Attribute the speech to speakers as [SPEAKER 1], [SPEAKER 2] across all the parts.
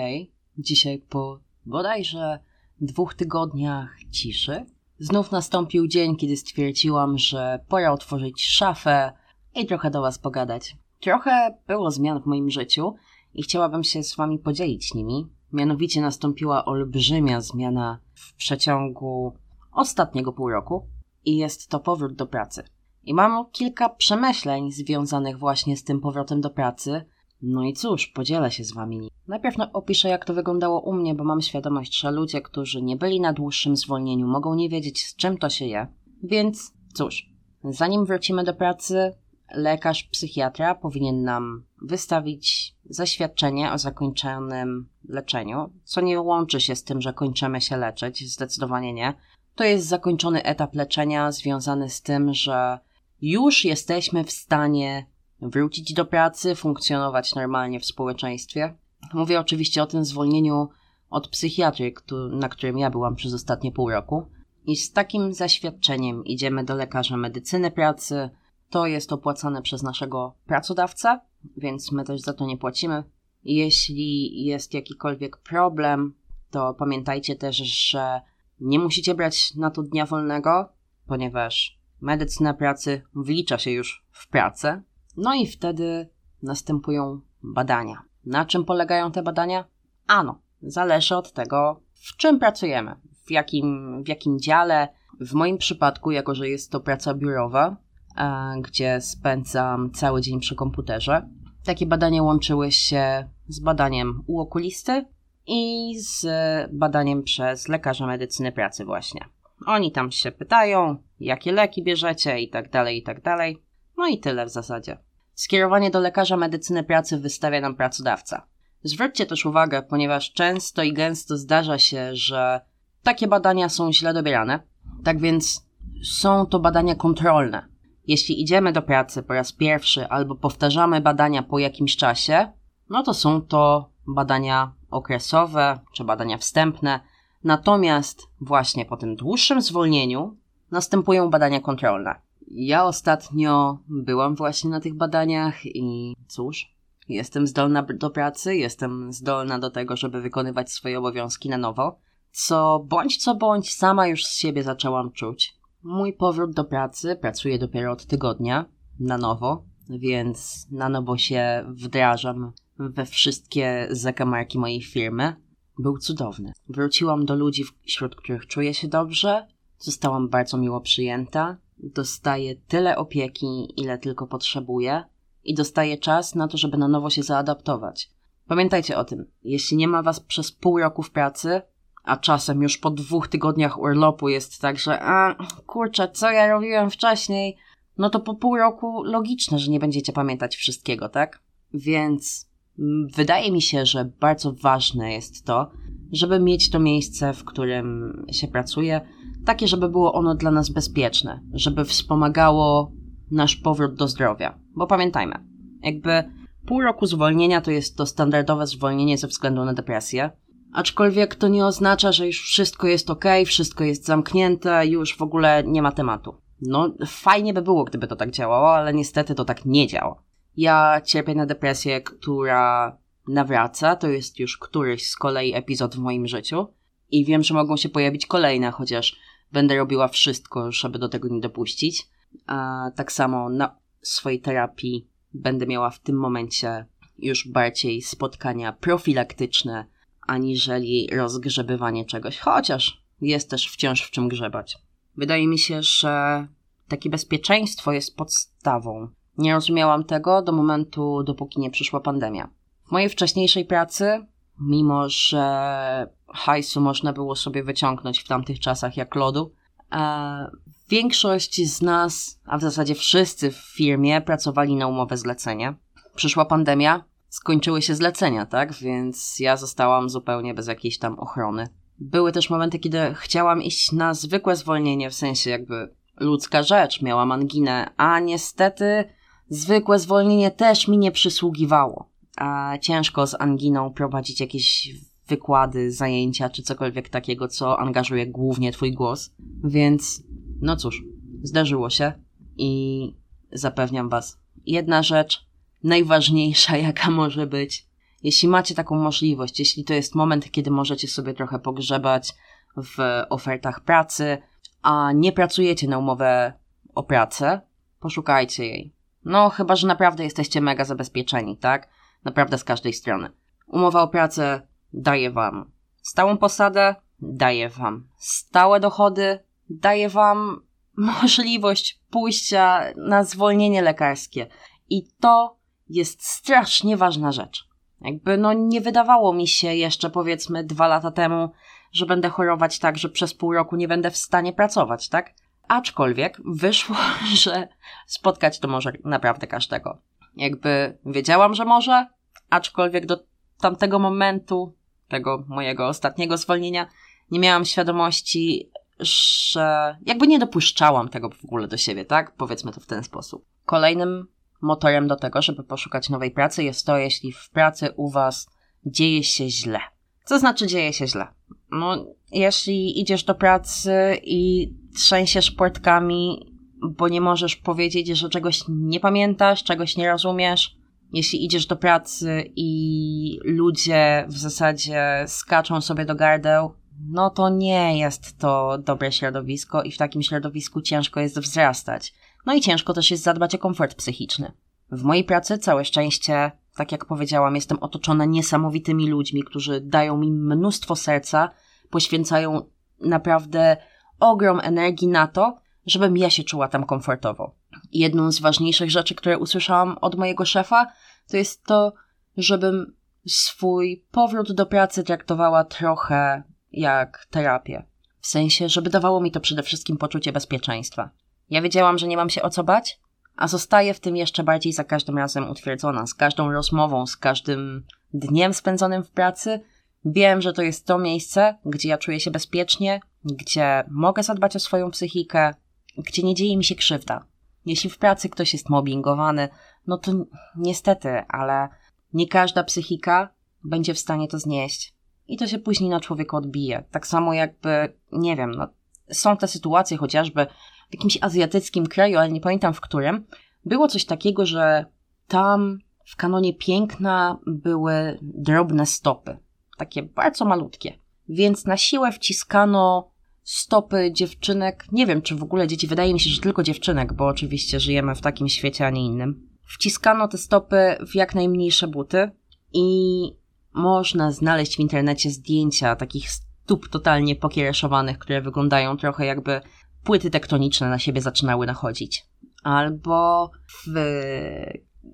[SPEAKER 1] Hej, dzisiaj po bodajże dwóch tygodniach ciszy znów nastąpił dzień, kiedy stwierdziłam, że pora otworzyć szafę i trochę do Was pogadać. Trochę było zmian w moim życiu i chciałabym się z Wami podzielić nimi. Mianowicie nastąpiła olbrzymia zmiana w przeciągu ostatniego pół roku i jest to powrót do pracy. I mam kilka przemyśleń związanych właśnie z tym powrotem do pracy. No i cóż, podzielę się z wami. Najpierw no, opiszę, jak to wyglądało u mnie, bo mam świadomość, że ludzie, którzy nie byli na dłuższym zwolnieniu, mogą nie wiedzieć, z czym to się je. Więc cóż, zanim wrócimy do pracy, lekarz psychiatra powinien nam wystawić zaświadczenie o zakończonym leczeniu, co nie łączy się z tym, że kończymy się leczyć, zdecydowanie nie. To jest zakończony etap leczenia związany z tym, że już jesteśmy w stanie wrócić do pracy, funkcjonować normalnie w społeczeństwie. Mówię oczywiście o tym zwolnieniu od psychiatry, na którym ja byłam przez ostatnie pół roku. I z takim zaświadczeniem idziemy do lekarza medycyny pracy. To jest opłacane przez naszego pracodawcę, więc my też za to nie płacimy. Jeśli jest jakikolwiek problem, to pamiętajcie też, że nie musicie brać na to dnia wolnego, ponieważ medycyna pracy wlicza się już w pracę. No i wtedy następują badania. Na czym polegają te badania? Ano, zależy od tego, w czym pracujemy, w jakim, w jakim dziale. W moim przypadku, jako że jest to praca biurowa, gdzie spędzam cały dzień przy komputerze, takie badania łączyły się z badaniem u okulisty i z badaniem przez lekarza medycyny pracy właśnie. Oni tam się pytają, jakie leki bierzecie i tak dalej, i tak dalej. No i tyle w zasadzie. Skierowanie do lekarza medycyny pracy wystawia nam pracodawca. Zwróćcie też uwagę, ponieważ często i gęsto zdarza się, że takie badania są źle dobierane. Tak więc są to badania kontrolne. Jeśli idziemy do pracy po raz pierwszy albo powtarzamy badania po jakimś czasie, no to są to badania okresowe czy badania wstępne, Natomiast właśnie po tym dłuższym zwolnieniu następują badania kontrolne. Ja ostatnio byłam właśnie na tych badaniach i cóż, jestem zdolna do pracy, jestem zdolna do tego, żeby wykonywać swoje obowiązki na nowo, co bądź co bądź sama już z siebie zaczęłam czuć. Mój powrót do pracy pracuję dopiero od tygodnia na nowo, więc na nowo się wdrażam we wszystkie zakamarki mojej firmy był cudowny. Wróciłam do ludzi, wśród których czuję się dobrze, zostałam bardzo miło przyjęta, dostaję tyle opieki, ile tylko potrzebuję i dostaję czas na to, żeby na nowo się zaadaptować. Pamiętajcie o tym, jeśli nie ma was przez pół roku w pracy, a czasem już po dwóch tygodniach urlopu jest tak, że a kurczę, co ja robiłem wcześniej, no to po pół roku logiczne, że nie będziecie pamiętać wszystkiego, tak? Więc Wydaje mi się, że bardzo ważne jest to, żeby mieć to miejsce, w którym się pracuje, takie, żeby było ono dla nas bezpieczne, żeby wspomagało nasz powrót do zdrowia. Bo pamiętajmy, jakby pół roku zwolnienia to jest to standardowe zwolnienie ze względu na depresję, aczkolwiek to nie oznacza, że już wszystko jest ok, wszystko jest zamknięte, już w ogóle nie ma tematu. No, fajnie by było, gdyby to tak działało, ale niestety to tak nie działa. Ja cierpię na depresję, która nawraca. To jest już któryś z kolei epizod w moim życiu. I wiem, że mogą się pojawić kolejne, chociaż będę robiła wszystko, żeby do tego nie dopuścić. A tak samo na swojej terapii będę miała w tym momencie już bardziej spotkania profilaktyczne, aniżeli rozgrzebywanie czegoś, chociaż jest też wciąż w czym grzebać. Wydaje mi się, że takie bezpieczeństwo jest podstawą nie rozumiałam tego do momentu, dopóki nie przyszła pandemia. W mojej wcześniejszej pracy, mimo że hajsu można było sobie wyciągnąć w tamtych czasach jak lodu, e, większość z nas, a w zasadzie wszyscy w firmie pracowali na umowę zlecenia. Przyszła pandemia, skończyły się zlecenia, tak? Więc ja zostałam zupełnie bez jakiejś tam ochrony. Były też momenty, kiedy chciałam iść na zwykłe zwolnienie, w sensie jakby ludzka rzecz, miałam anginę, a niestety Zwykłe zwolnienie też mi nie przysługiwało, a ciężko z anginą prowadzić jakieś wykłady, zajęcia czy cokolwiek takiego, co angażuje głównie twój głos. Więc, no cóż, zdarzyło się i zapewniam was, jedna rzecz, najważniejsza jaka może być, jeśli macie taką możliwość, jeśli to jest moment, kiedy możecie sobie trochę pogrzebać w ofertach pracy, a nie pracujecie na umowę o pracę, poszukajcie jej. No, chyba, że naprawdę jesteście mega zabezpieczeni, tak? Naprawdę z każdej strony. Umowa o pracę daje wam stałą posadę, daje wam stałe dochody, daje wam możliwość pójścia na zwolnienie lekarskie. I to jest strasznie ważna rzecz. Jakby, no, nie wydawało mi się jeszcze, powiedzmy, dwa lata temu, że będę chorować tak, że przez pół roku nie będę w stanie pracować, tak? Aczkolwiek wyszło, że spotkać to może naprawdę każdego. Jakby wiedziałam, że może, aczkolwiek do tamtego momentu, tego mojego ostatniego zwolnienia, nie miałam świadomości, że jakby nie dopuszczałam tego w ogóle do siebie, tak? Powiedzmy to w ten sposób. Kolejnym motorem do tego, żeby poszukać nowej pracy jest to, jeśli w pracy u Was dzieje się źle. Co znaczy dzieje się źle? No, jeśli idziesz do pracy i trzęsiesz portkami, bo nie możesz powiedzieć, że czegoś nie pamiętasz, czegoś nie rozumiesz, jeśli idziesz do pracy i ludzie w zasadzie skaczą sobie do gardeł, no to nie jest to dobre środowisko i w takim środowisku ciężko jest wzrastać. No i ciężko też jest zadbać o komfort psychiczny. W mojej pracy całe szczęście, tak jak powiedziałam, jestem otoczona niesamowitymi ludźmi, którzy dają mi mnóstwo serca, poświęcają naprawdę ogrom energii na to, żebym ja się czuła tam komfortowo. Jedną z ważniejszych rzeczy, które usłyszałam od mojego szefa, to jest to, żebym swój powrót do pracy traktowała trochę jak terapię. W sensie, żeby dawało mi to przede wszystkim poczucie bezpieczeństwa. Ja wiedziałam, że nie mam się o co bać, a zostaję w tym jeszcze bardziej za każdym razem utwierdzona, z każdą rozmową, z każdym dniem spędzonym w pracy. Wiem, że to jest to miejsce, gdzie ja czuję się bezpiecznie, gdzie mogę zadbać o swoją psychikę, gdzie nie dzieje mi się krzywda. Jeśli w pracy ktoś jest mobbingowany, no to niestety, ale nie każda psychika będzie w stanie to znieść. I to się później na człowieku odbije. Tak samo jakby, nie wiem, no, są te sytuacje chociażby w jakimś azjatyckim kraju, ale nie pamiętam w którym, było coś takiego, że tam w kanonie piękna były drobne stopy. Takie bardzo malutkie. Więc na siłę wciskano stopy dziewczynek. Nie wiem, czy w ogóle dzieci, wydaje mi się, że tylko dziewczynek, bo oczywiście żyjemy w takim świecie, a nie innym. Wciskano te stopy w jak najmniejsze buty i można znaleźć w internecie zdjęcia takich stóp totalnie pokiereszowanych, które wyglądają trochę jakby płyty tektoniczne na siebie zaczynały nachodzić. Albo w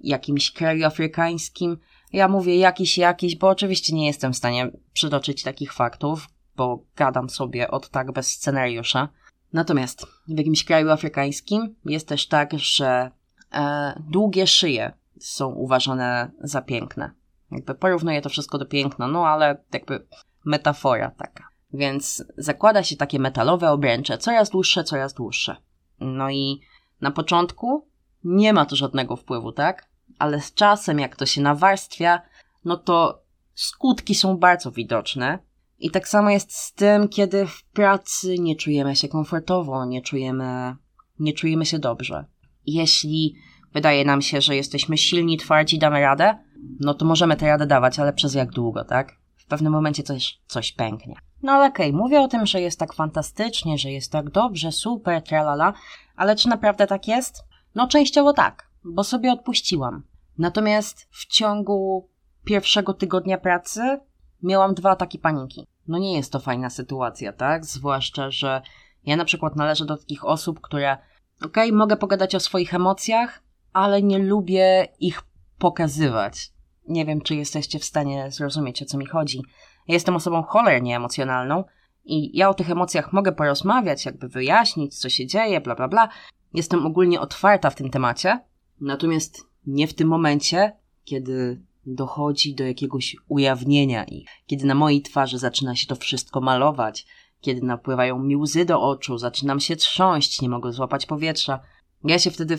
[SPEAKER 1] jakimś kraju afrykańskim, ja mówię jakiś, jakiś, bo oczywiście nie jestem w stanie przytoczyć takich faktów, bo gadam sobie od tak bez scenariusza. Natomiast w jakimś kraju afrykańskim jest też tak, że e, długie szyje są uważane za piękne. Jakby porównuję to wszystko do piękna, no ale jakby metafora taka. Więc zakłada się takie metalowe obręcze, coraz dłuższe, coraz dłuższe. No i na początku nie ma to żadnego wpływu, tak? Ale z czasem, jak to się nawarstwia, no to skutki są bardzo widoczne. I tak samo jest z tym, kiedy w pracy nie czujemy się komfortowo, nie czujemy, nie czujemy się dobrze. Jeśli wydaje nam się, że jesteśmy silni, twardzi, damy radę, no to możemy tę radę dawać, ale przez jak długo, tak? W pewnym momencie coś, coś pęknie. No ale okej, okay, mówię o tym, że jest tak fantastycznie, że jest tak dobrze, super, tralala, ale czy naprawdę tak jest? No częściowo tak, bo sobie odpuściłam. Natomiast w ciągu pierwszego tygodnia pracy miałam dwa ataki paniki. No nie jest to fajna sytuacja, tak? Zwłaszcza, że ja na przykład należę do takich osób, które, okej, okay, mogę pogadać o swoich emocjach, ale nie lubię ich pokazywać. Nie wiem, czy jesteście w stanie zrozumieć, o co mi chodzi. Ja jestem osobą cholernie emocjonalną i ja o tych emocjach mogę porozmawiać, jakby wyjaśnić, co się dzieje, bla, bla, bla. Jestem ogólnie otwarta w tym temacie, natomiast nie w tym momencie, kiedy dochodzi do jakiegoś ujawnienia i kiedy na mojej twarzy zaczyna się to wszystko malować, kiedy napływają mi łzy do oczu, zaczynam się trząść, nie mogę złapać powietrza. Ja się wtedy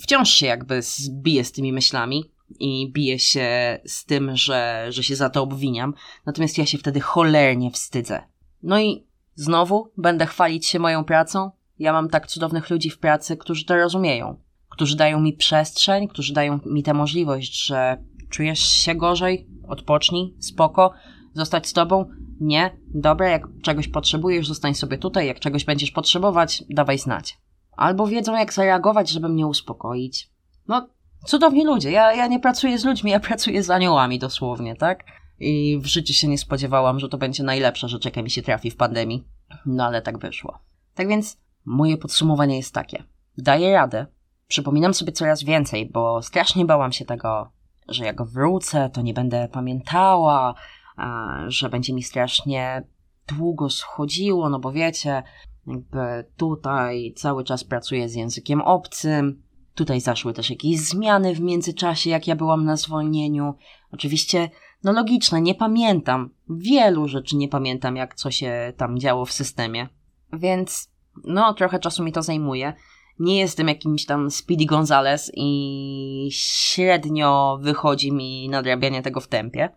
[SPEAKER 1] wciąż się jakby zbiję z tymi myślami i biję się z tym, że, że się za to obwiniam, natomiast ja się wtedy cholernie wstydzę. No i znowu będę chwalić się moją pracą. Ja mam tak cudownych ludzi w pracy, którzy to rozumieją, którzy dają mi przestrzeń, którzy dają mi tę możliwość, że Czujesz się gorzej? Odpocznij, spoko. Zostać z tobą? Nie? Dobra, jak czegoś potrzebujesz, zostań sobie tutaj. Jak czegoś będziesz potrzebować, dawaj znać. Albo wiedzą, jak zareagować, żeby mnie uspokoić. No, cudowni ludzie. Ja, ja nie pracuję z ludźmi, ja pracuję z aniołami dosłownie, tak? I w życiu się nie spodziewałam, że to będzie najlepsza rzecz, jaka mi się trafi w pandemii. No ale tak wyszło. Tak więc moje podsumowanie jest takie. Daję radę. Przypominam sobie coraz więcej, bo strasznie bałam się tego, że jak wrócę, to nie będę pamiętała, że będzie mi strasznie długo schodziło, no bo wiecie, jakby tutaj cały czas pracuję z językiem obcym, tutaj zaszły też jakieś zmiany w międzyczasie, jak ja byłam na zwolnieniu. Oczywiście, no logiczne, nie pamiętam, wielu rzeczy nie pamiętam, jak co się tam działo w systemie. Więc, no, trochę czasu mi to zajmuje. Nie jestem jakimś tam Speedy Gonzales i średnio wychodzi mi nadrabianie tego w tempie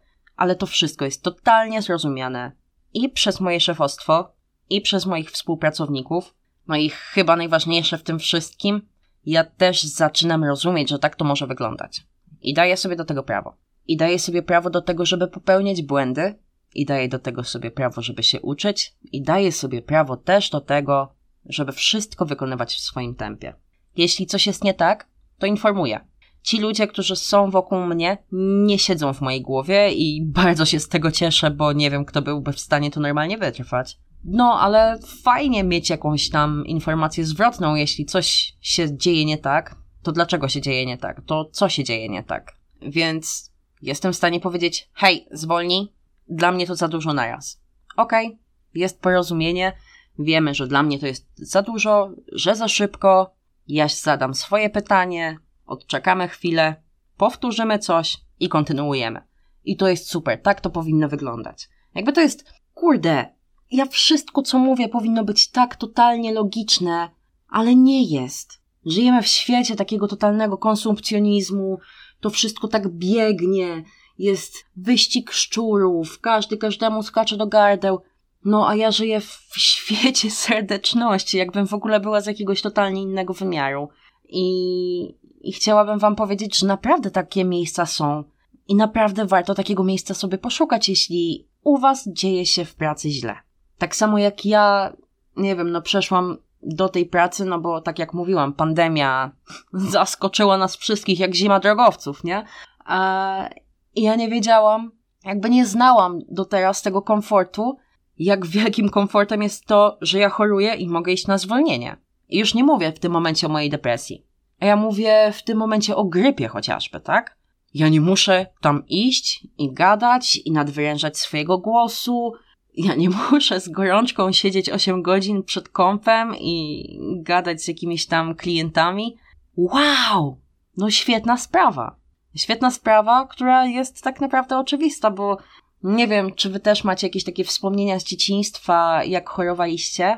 [SPEAKER 1] ale to wszystko jest totalnie zrozumiane i przez moje szefostwo, i przez moich współpracowników. No i chyba najważniejsze w tym wszystkim, ja też zaczynam rozumieć, że tak to może wyglądać. I daję sobie do tego prawo. I daję sobie prawo do tego, żeby popełniać błędy, i daję do tego sobie prawo, żeby się uczyć, i daję sobie prawo też do tego, żeby wszystko wykonywać w swoim tempie. Jeśli coś jest nie tak, to informuję ci ludzie, którzy są wokół mnie, nie siedzą w mojej głowie i bardzo się z tego cieszę, bo nie wiem, kto byłby w stanie to normalnie wytrwać. No, ale fajnie mieć jakąś tam informację zwrotną, jeśli coś się dzieje nie tak, to dlaczego się dzieje nie tak? To co się dzieje nie tak? Więc jestem w stanie powiedzieć, hej, zwolnij, dla mnie to za dużo naraz. Okej, okay, jest porozumienie, wiemy, że dla mnie to jest za dużo, że za szybko, ja zadam swoje pytanie, odczekamy chwilę, powtórzymy coś i kontynuujemy. I to jest super, tak to powinno wyglądać. Jakby to jest, kurde, ja wszystko co mówię powinno być tak totalnie logiczne, ale nie jest. Żyjemy w świecie takiego totalnego konsumpcjonizmu, to wszystko tak biegnie, jest wyścig szczurów, każdy każdemu skacze do gardeł. No a ja żyję w świecie serdeczności, jakbym w ogóle była z jakiegoś totalnie innego wymiaru. I, I chciałabym Wam powiedzieć, że naprawdę takie miejsca są i naprawdę warto takiego miejsca sobie poszukać, jeśli u Was dzieje się w pracy źle. Tak samo jak ja, nie wiem, no przeszłam do tej pracy, no bo tak jak mówiłam, pandemia zaskoczyła nas wszystkich jak zima drogowców, nie? I ja nie wiedziałam, jakby nie znałam do teraz tego komfortu, jak wielkim komfortem jest to, że ja choruję i mogę iść na zwolnienie. I już nie mówię w tym momencie o mojej depresji. A ja mówię w tym momencie o grypie chociażby, tak? Ja nie muszę tam iść i gadać i nadwyrężać swojego głosu. Ja nie muszę z gorączką siedzieć 8 godzin przed kąpem i gadać z jakimiś tam klientami. Wow! No świetna sprawa. Świetna sprawa, która jest tak naprawdę oczywista, bo nie wiem, czy wy też macie jakieś takie wspomnienia z dzieciństwa, jak chorowaliście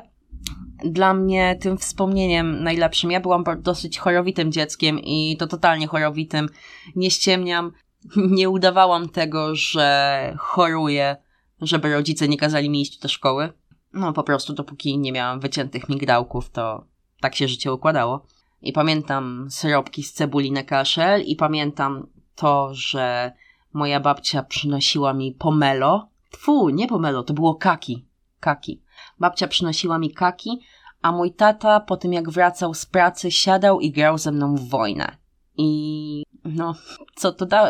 [SPEAKER 1] dla mnie tym wspomnieniem najlepszym. Ja byłam dosyć chorowitym dzieckiem i to totalnie chorowitym. Nie ściemniam, nie udawałam tego, że choruję, żeby rodzice nie kazali mi iść do szkoły. No po prostu dopóki nie miałam wyciętych migdałków, to tak się życie układało. I pamiętam syropki z cebuli na kaszel i pamiętam to, że moja babcia przynosiła mi pomelo. Tfu, nie pomelo, to było kaki. Kaki. Babcia przynosiła mi kaki, a mój tata po tym jak wracał z pracy siadał i grał ze mną w wojnę. I no, co to da...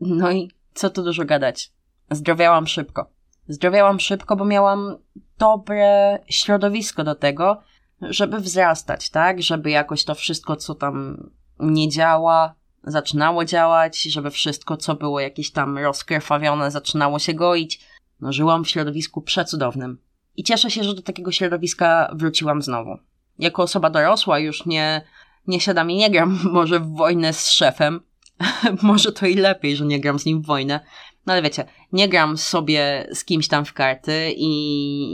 [SPEAKER 1] No i co tu dużo gadać. Zdrowiałam szybko. Zdrowiałam szybko, bo miałam dobre środowisko do tego, żeby wzrastać, tak? Żeby jakoś to wszystko, co tam nie działa, zaczynało działać, żeby wszystko, co było jakieś tam rozkrwawione, zaczynało się goić. No, żyłam w środowisku przecudownym. I cieszę się, że do takiego środowiska wróciłam znowu. Jako osoba dorosła już nie, nie siadam i nie gram może w wojnę z szefem. może to i lepiej, że nie gram z nim w wojnę. No ale wiecie, nie gram sobie z kimś tam w karty i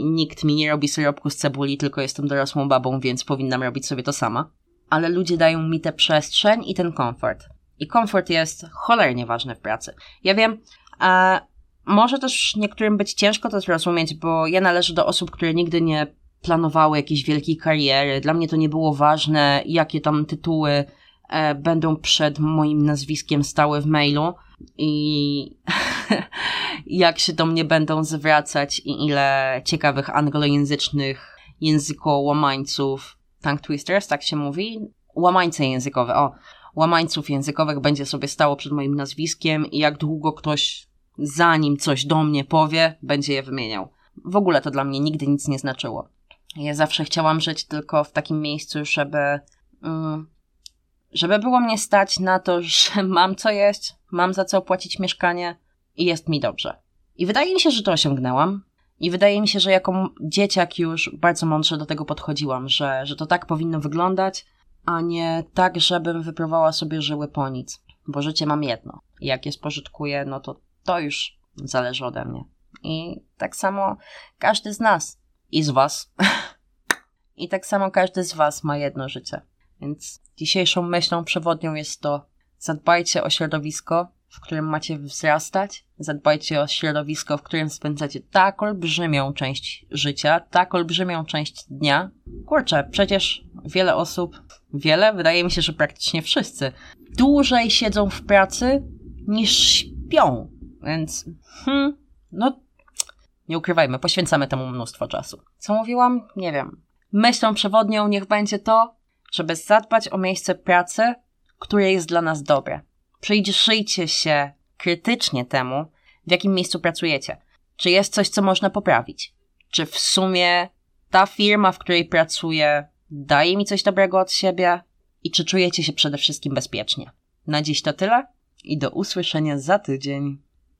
[SPEAKER 1] nikt mi nie robi syropku z cebuli, tylko jestem dorosłą babą, więc powinnam robić sobie to sama. Ale ludzie dają mi tę przestrzeń i ten komfort. I komfort jest cholernie ważny w pracy. Ja wiem, a może też niektórym być ciężko to zrozumieć, bo ja należę do osób, które nigdy nie planowały jakiejś wielkiej kariery. Dla mnie to nie było ważne, jakie tam tytuły e, będą przed moim nazwiskiem stały w mailu. i jak się do mnie będą zwracać i ile ciekawych anglojęzycznych językołamańców, tongue twisters, tak się mówi, łamańce językowe, o, łamańców językowych będzie sobie stało przed moim nazwiskiem i jak długo ktoś zanim coś do mnie powie, będzie je wymieniał. W ogóle to dla mnie nigdy nic nie znaczyło. Ja zawsze chciałam żyć tylko w takim miejscu, żeby, mm, żeby było mnie stać na to, że mam co jeść, mam za co opłacić mieszkanie i jest mi dobrze. I wydaje mi się, że to osiągnęłam. I wydaje mi się, że jako dzieciak już bardzo mądrze do tego podchodziłam, że, że to tak powinno wyglądać, a nie tak, żebym wypróbowała sobie żyły po nic. Bo życie mam jedno. Jak je spożytkuję, no to to już zależy ode mnie. I tak samo każdy z nas i z Was. I tak samo każdy z Was ma jedno życie. Więc dzisiejszą myślą przewodnią jest to: zadbajcie o środowisko, w którym macie wzrastać, zadbajcie o środowisko, w którym spędzacie tak olbrzymią część życia, tak olbrzymią część dnia. Kurczę, przecież wiele osób, wiele, wydaje mi się, że praktycznie wszyscy, dłużej siedzą w pracy niż śpią. Więc, hmm, no, nie ukrywajmy, poświęcamy temu mnóstwo czasu. Co mówiłam? Nie wiem. Myślą przewodnią niech będzie to, żeby zadbać o miejsce pracy, które jest dla nas dobre. Przyjrzyjcie się krytycznie temu, w jakim miejscu pracujecie. Czy jest coś, co można poprawić? Czy w sumie ta firma, w której pracuję, daje mi coś dobrego od siebie? I czy czujecie się przede wszystkim bezpiecznie? Na dziś to tyle i do usłyszenia za tydzień.